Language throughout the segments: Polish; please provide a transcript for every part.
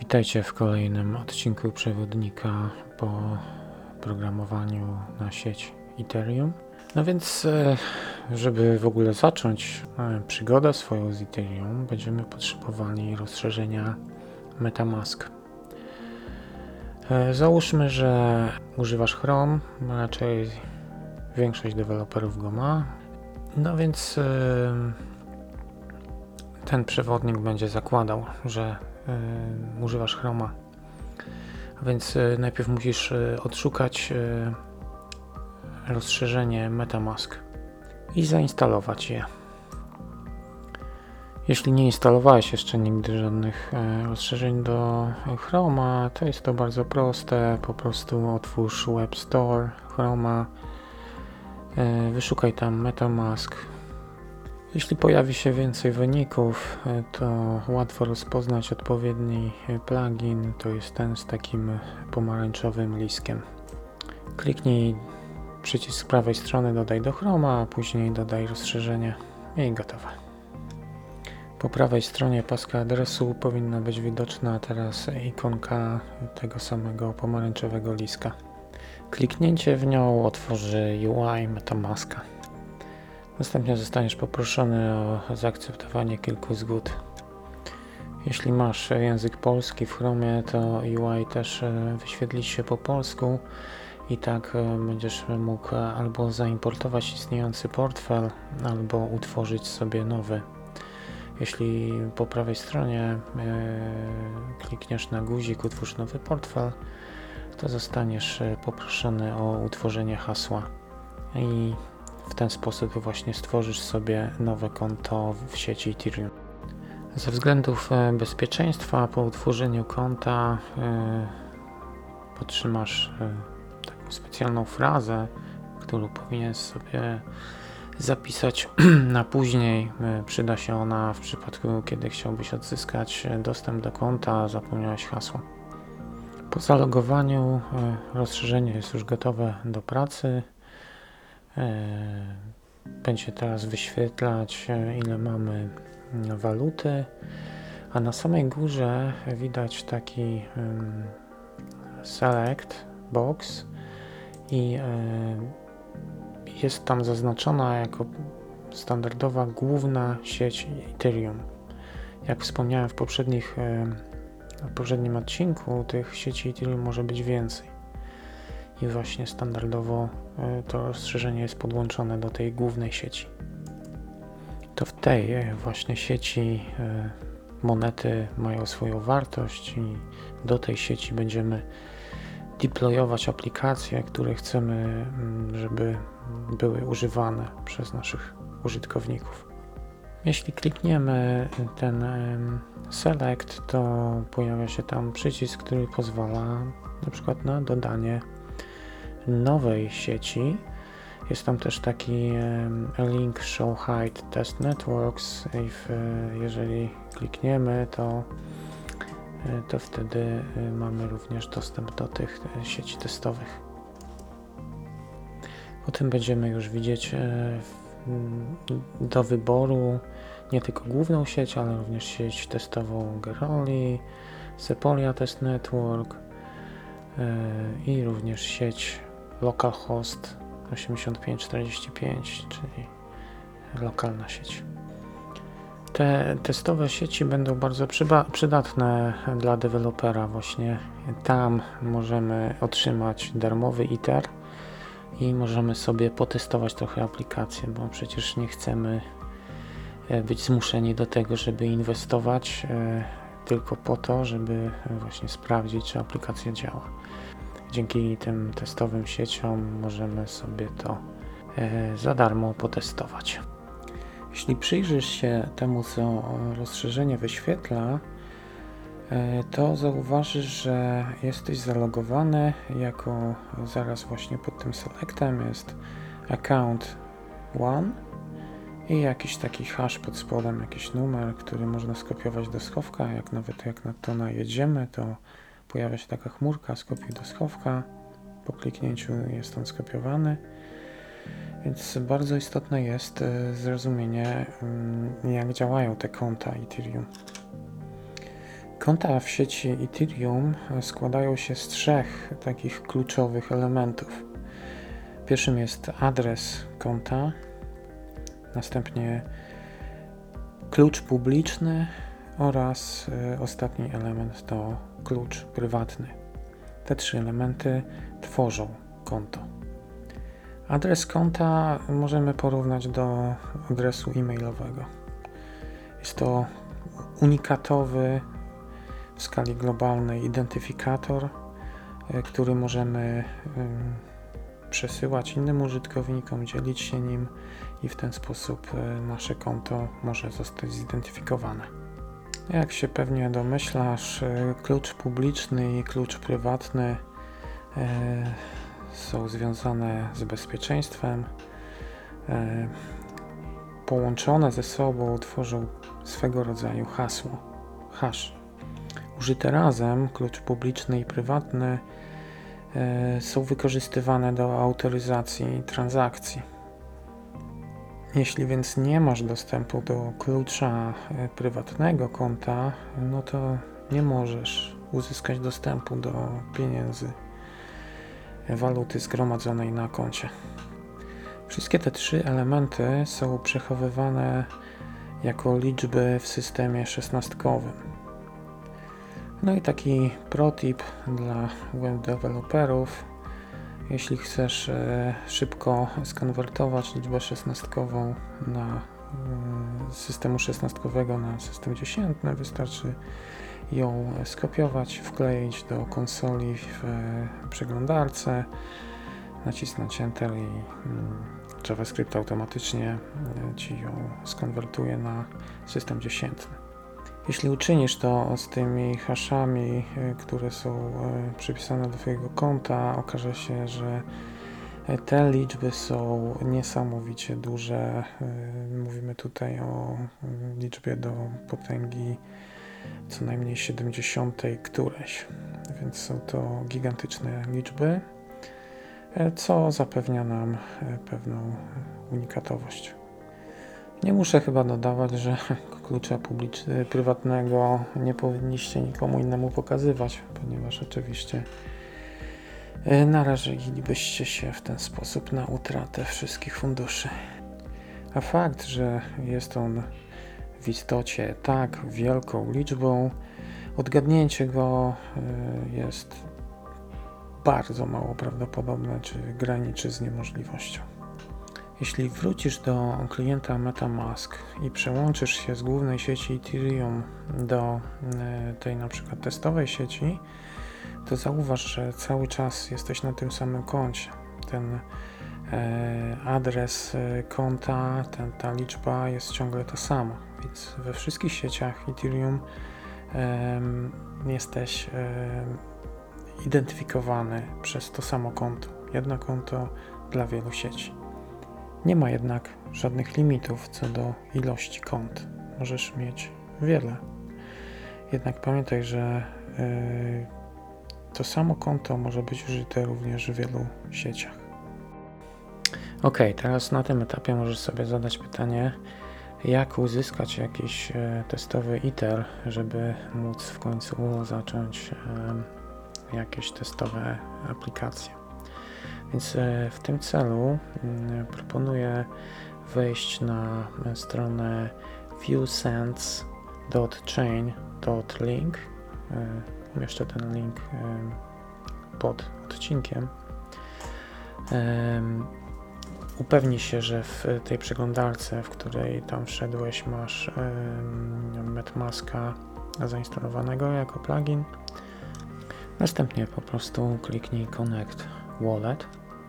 Witajcie w kolejnym odcinku przewodnika po programowaniu na sieć Ethereum. No więc, e, żeby w ogóle zacząć e, przygodę swoją z Ethereum, będziemy potrzebowali rozszerzenia MetaMask. E, Załóżmy, że używasz Chrome, raczej większość deweloperów go ma. No więc ten przewodnik będzie zakładał, że używasz Chroma. A więc y, najpierw musisz y, odszukać y, rozszerzenie MetaMask i zainstalować je. Jeśli nie instalowałeś jeszcze nigdy żadnych e, rozszerzeń do Chroma, to jest to bardzo proste. Po prostu otwórz Web Store Chroma, e, wyszukaj tam MetaMask, jeśli pojawi się więcej wyników, e, to łatwo rozpoznać odpowiedni e, plugin. To jest ten z takim pomarańczowym liskiem. Kliknij przycisk z prawej strony dodaj do Chroma, a później dodaj rozszerzenie i gotowe. Po prawej stronie paska adresu powinna być widoczna teraz ikonka tego samego pomarańczowego liska. Kliknięcie w nią otworzy UI MetaMaska. Następnie zostaniesz poproszony o zaakceptowanie kilku zgód. Jeśli masz język polski w Chromie, to UI też e, wyświetli się po polsku i tak e, będziesz mógł albo zaimportować istniejący portfel, albo utworzyć sobie nowy. Jeśli po prawej stronie e, klikniesz na guzik utwórz nowy portfel, to zostaniesz poproszony o utworzenie hasła. I w ten sposób właśnie stworzysz sobie nowe konto w sieci Ethereum. Ze względów e, bezpieczeństwa po utworzeniu konta e, potrzymasz e, taką specjalną frazę, którą powinien sobie zapisać na później. Przyda się ona w przypadku, kiedy chciałbyś odzyskać dostęp do konta, zapomniałeś hasła. Po zalogowaniu rozszerzenie jest już gotowe do pracy. E, będzie teraz wyświetlać, e, ile mamy waluty, a na samej górze widać taki select box i e, jest tam zaznaczona jako standardowa główna sieć Ethereum. Jak wspomniałem w, poprzednich, w poprzednim odcinku, tych sieci Ethereum może być więcej i właśnie standardowo e, to rozszerzenie jest podłączone do tej głównej sieci. To w tej e, właśnie sieci e, monety mają swoją wartość i do tej sieci będziemy deployować aplikacje, które chcemy, mm, żeby były używane przez naszych użytkowników. Jeśli klikniemy ten select, to pojawia się tam przycisk, który pozwala na przykład na dodanie nowej sieci. Jest tam też taki link Show Hide Test Networks i w, jeżeli klikniemy, to, e, to wtedy e, mamy również dostęp do tych e, sieci testowych. Potem będziemy już widzieć do wyboru nie tylko główną sieć, ale również sieć testową Geroli, Sepolia Test Network i również sieć localhost 8545, czyli lokalna sieć. Te testowe sieci będą bardzo przydatne dla dewelopera. Właśnie tam możemy otrzymać darmowy ITER i możemy sobie potestować trochę aplikację, bo przecież nie chcemy e, być zmuszeni do tego, żeby inwestować e, tylko po to, żeby właśnie sprawdzić, czy aplikacja działa. Dzięki tym testowym sieciom możemy sobie to e, za darmo potestować. Jeśli przyjrzysz się temu, co rozszerzenie wyświetla, e, to zauważysz, że jesteś zalogowany jako zaraz właśnie pod tym selectem jest account one i jakiś taki hash pod spodem, jakiś numer, który można skopiować do schowka. Jak nawet jak na to najedziemy, to pojawia się taka chmurka, skopiuj do schowka. Po kliknięciu jest on skopiowany. Więc bardzo istotne jest e, zrozumienie, mm, jak działają te konta Ethereum. Konta w sieci Ethereum składają się z trzech takich kluczowych elementów. Pierwszym jest adres konta, następnie klucz publiczny oraz y, ostatni element to klucz prywatny. Te trzy elementy tworzą konto. Adres konta możemy porównać do adresu e-mailowego. Jest to unikatowy w skali globalnej identyfikator, y, który możemy przesyłać innym użytkownikom, dzielić się nim i w ten sposób y, nasze konto może zostać zidentyfikowane. Jak się pewnie domyślasz, y, klucz publiczny i klucz prywatny są związane z bezpieczeństwem. Połączone ze sobą tworzą swego rodzaju hasło, hash. Użyte razem, klucz publiczny i prywatny, e, są wykorzystywane do autoryzacji transakcji. Jeśli więc nie masz dostępu do klucza e, prywatnego konta, no to nie możesz uzyskać dostępu do pieniędzy, e, waluty zgromadzonej na koncie. Wszystkie te trzy elementy są przechowywane jako liczby w systemie szesnastkowym. No i taki protip dla web deweloperów. Jeśli chcesz e, szybko skonwertować liczbę szesnastkową na e, systemu szesnastkowego na system dziesiętny, wystarczy ją skopiować, wkleić do konsoli w e, przeglądarce, nacisnąć Enter i mm, JavaScript automatycznie Ci ją skonwertuje na system dziesiętny. Jeśli uczynisz to z tymi haszami, e, które są e, przypisane do Twojego konta, okaże się, że e, te liczby są niesamowicie duże. Mówimy tutaj o liczbie do potęgi co najmniej 70 któreś, więc są to gigantyczne liczby, co zapewnia nam pewną unikatowość. Nie muszę chyba dodawać, że klucza publicznego, prywatnego nie powinniście nikomu innemu pokazywać, ponieważ oczywiście e, narażylibyście się w ten sposób na utratę wszystkich funduszy. A fakt, że jest on w istocie tak wielką liczbą, odgadnięcie go e, jest bardzo mało prawdopodobne, czy graniczy z niemożliwością. Jeśli wrócisz do klienta MetaMask i przełączysz się z głównej sieci Ethereum do e, tej na przykład testowej sieci, to zauważ, że cały czas jesteś na tym samym koncie. Ten e, adres e, konta, ten, ta liczba jest ciągle ta sama, więc we wszystkich sieciach Ethereum jesteś identyfikowany przez to samo konto. Jedno konto dla wielu sieci. Nie ma jednak żadnych limitów co do ilości kont. Możesz mieć wiele. Jednak pamiętaj, że yy, to samo konto może być użyte również w wielu sieciach. Ok, teraz na tym etapie możesz sobie zadać pytanie, jak uzyskać jakiś e, testowy ITER, żeby móc w końcu zacząć e, jakieś testowe aplikacje. Więc e, w tym celu mm, proponuję wejść na stronę viewsense.chain.link. E, umieszczę ten link e, pod odcinkiem. Upewnij się, że w tej przeglądarce, w której tam wszedłeś, masz MetaMaska zainstalowanego jako plugin. Następnie po prostu kliknij Connect Wallet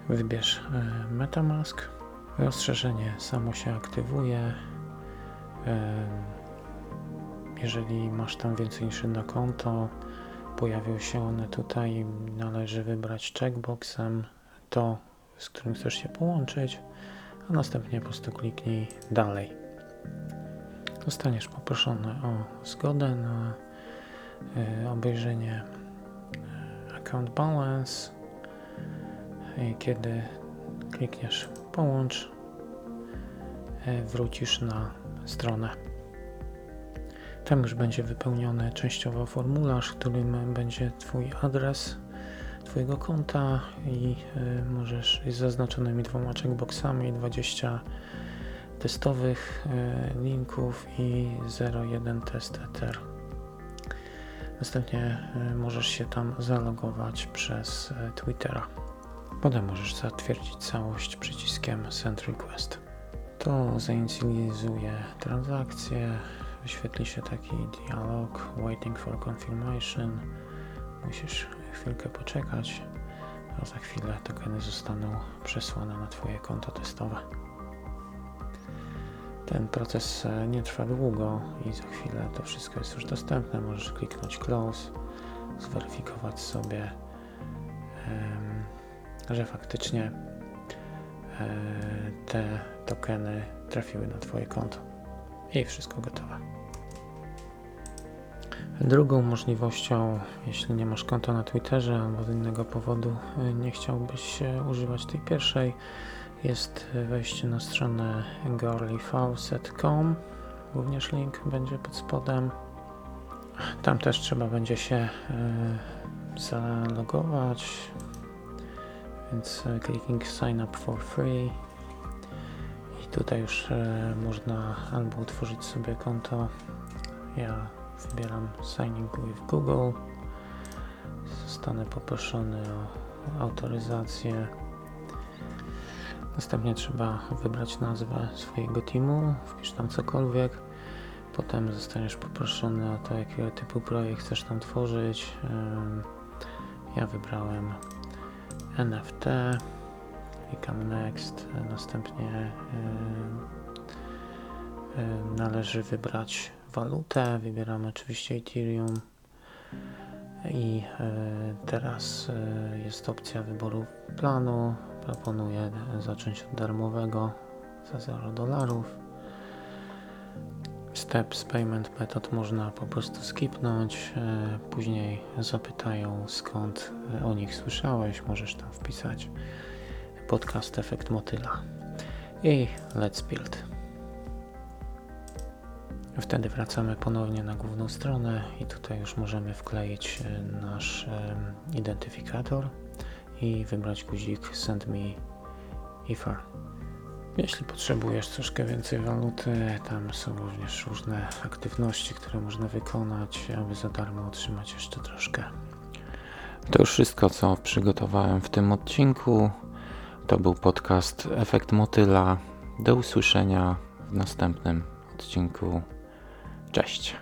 Wybierz e, MetaMask. Rozszerzenie samo się aktywuje. E, jeżeli masz tam więcej niż jedno konto, pojawią się one tutaj. Należy wybrać checkboxem to, z którym chcesz się połączyć, a następnie po prostu kliknij dalej. Zostaniesz poproszony o zgodę na e, obejrzenie account balance kiedy klikniesz połącz, e, wrócisz na stronę. Tam już będzie wypełniony częściowo formularz, w którym będzie Twój adres Twojego konta i y, możesz z zaznaczonymi dwoma checkboxami 20 testowych linków i 01 test ether. Następnie możesz się tam zalogować przez Twittera. Potem możesz zatwierdzić całość przyciskiem Send Request. To zainicjalizuje transakcję, wyświetli się taki dialog Waiting for Confirmation. Musisz chwilkę poczekać, a za chwilę tokeny zostaną przesłane na Twoje konto testowe. Ten proces e, nie trwa długo i za chwilę to wszystko jest już dostępne. Możesz kliknąć Close, zweryfikować sobie, em, że faktycznie e, te tokeny trafiły na Twoje konto i wszystko gotowe. Drugą możliwością, jeśli nie masz konta na Twitterze albo z innego powodu y, nie chciałbyś y, używać tej pierwszej, jest wejście na stronę girlyfaucet.com. Również link będzie pod spodem. Tam też trzeba będzie się zalogować, więc clicking sign up for free. I tutaj już można albo utworzyć sobie konto. Ja Wybieram Signing with Google. Zostanę poproszony o autoryzację. Następnie trzeba wybrać nazwę swojego teamu, wpisz tam cokolwiek. Potem zostaniesz poproszony o to, jakiego typu projekt chcesz tam tworzyć. Ja wybrałem NFT, klikam Next, następnie należy wybrać walutę, wybieramy oczywiście Ethereum i e, teraz jest opcja wyboru planu. Proponuję zacząć od darmowego za 0 dolarów. Steps Payment Method można po prostu skipnąć. E, później zapytają skąd o nich słyszałeś. Możesz tam wpisać podcast Efekt Motyla. I let's build. Wtedy wracamy ponownie na główną stronę i tutaj już możemy wkleić e, nasz identyfikator i wybrać guzik Send Me Ether. Jeśli potrzebujesz troszkę więcej waluty, tam są również różne aktywności, które można wykonać, aby za darmo otrzymać jeszcze troszkę. To już wszystko, co przygotowałem w tym odcinku. To był podcast Efekt Motyla. Do usłyszenia w następnym odcinku. Cześć.